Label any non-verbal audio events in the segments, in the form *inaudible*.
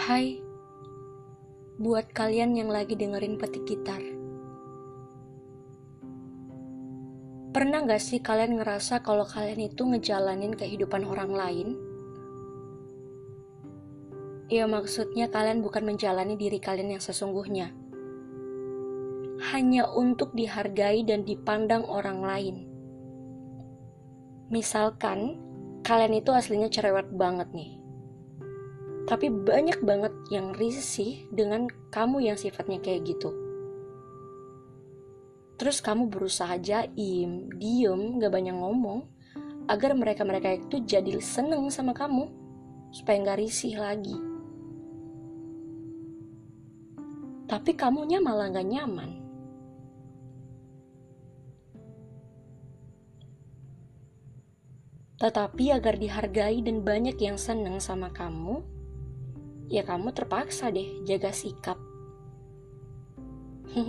Hai, buat kalian yang lagi dengerin petik gitar. Pernah gak sih kalian ngerasa kalau kalian itu ngejalanin kehidupan orang lain? Ya maksudnya kalian bukan menjalani diri kalian yang sesungguhnya. Hanya untuk dihargai dan dipandang orang lain. Misalkan, kalian itu aslinya cerewet banget nih tapi banyak banget yang risih dengan kamu yang sifatnya kayak gitu. Terus kamu berusaha jaim, diem, gak banyak ngomong, agar mereka-mereka itu jadi seneng sama kamu, supaya gak risih lagi. Tapi kamunya malah gak nyaman. Tetapi agar dihargai dan banyak yang seneng sama kamu, ya kamu terpaksa deh jaga sikap. *laughs*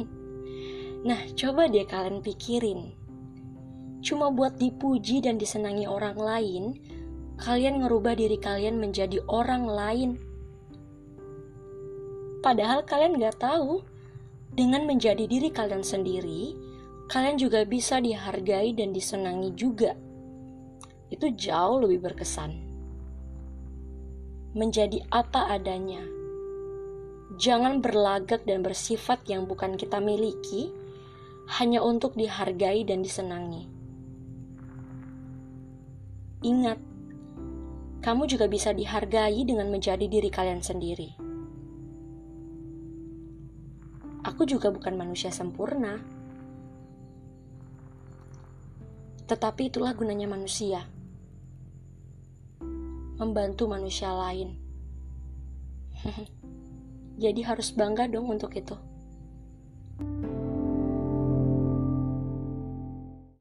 nah, coba deh kalian pikirin. Cuma buat dipuji dan disenangi orang lain, kalian ngerubah diri kalian menjadi orang lain. Padahal kalian gak tahu, dengan menjadi diri kalian sendiri, kalian juga bisa dihargai dan disenangi juga. Itu jauh lebih berkesan menjadi apa adanya. Jangan berlagak dan bersifat yang bukan kita miliki hanya untuk dihargai dan disenangi. Ingat, kamu juga bisa dihargai dengan menjadi diri kalian sendiri. Aku juga bukan manusia sempurna, tetapi itulah gunanya manusia membantu manusia lain. *laughs* Jadi harus bangga dong untuk itu.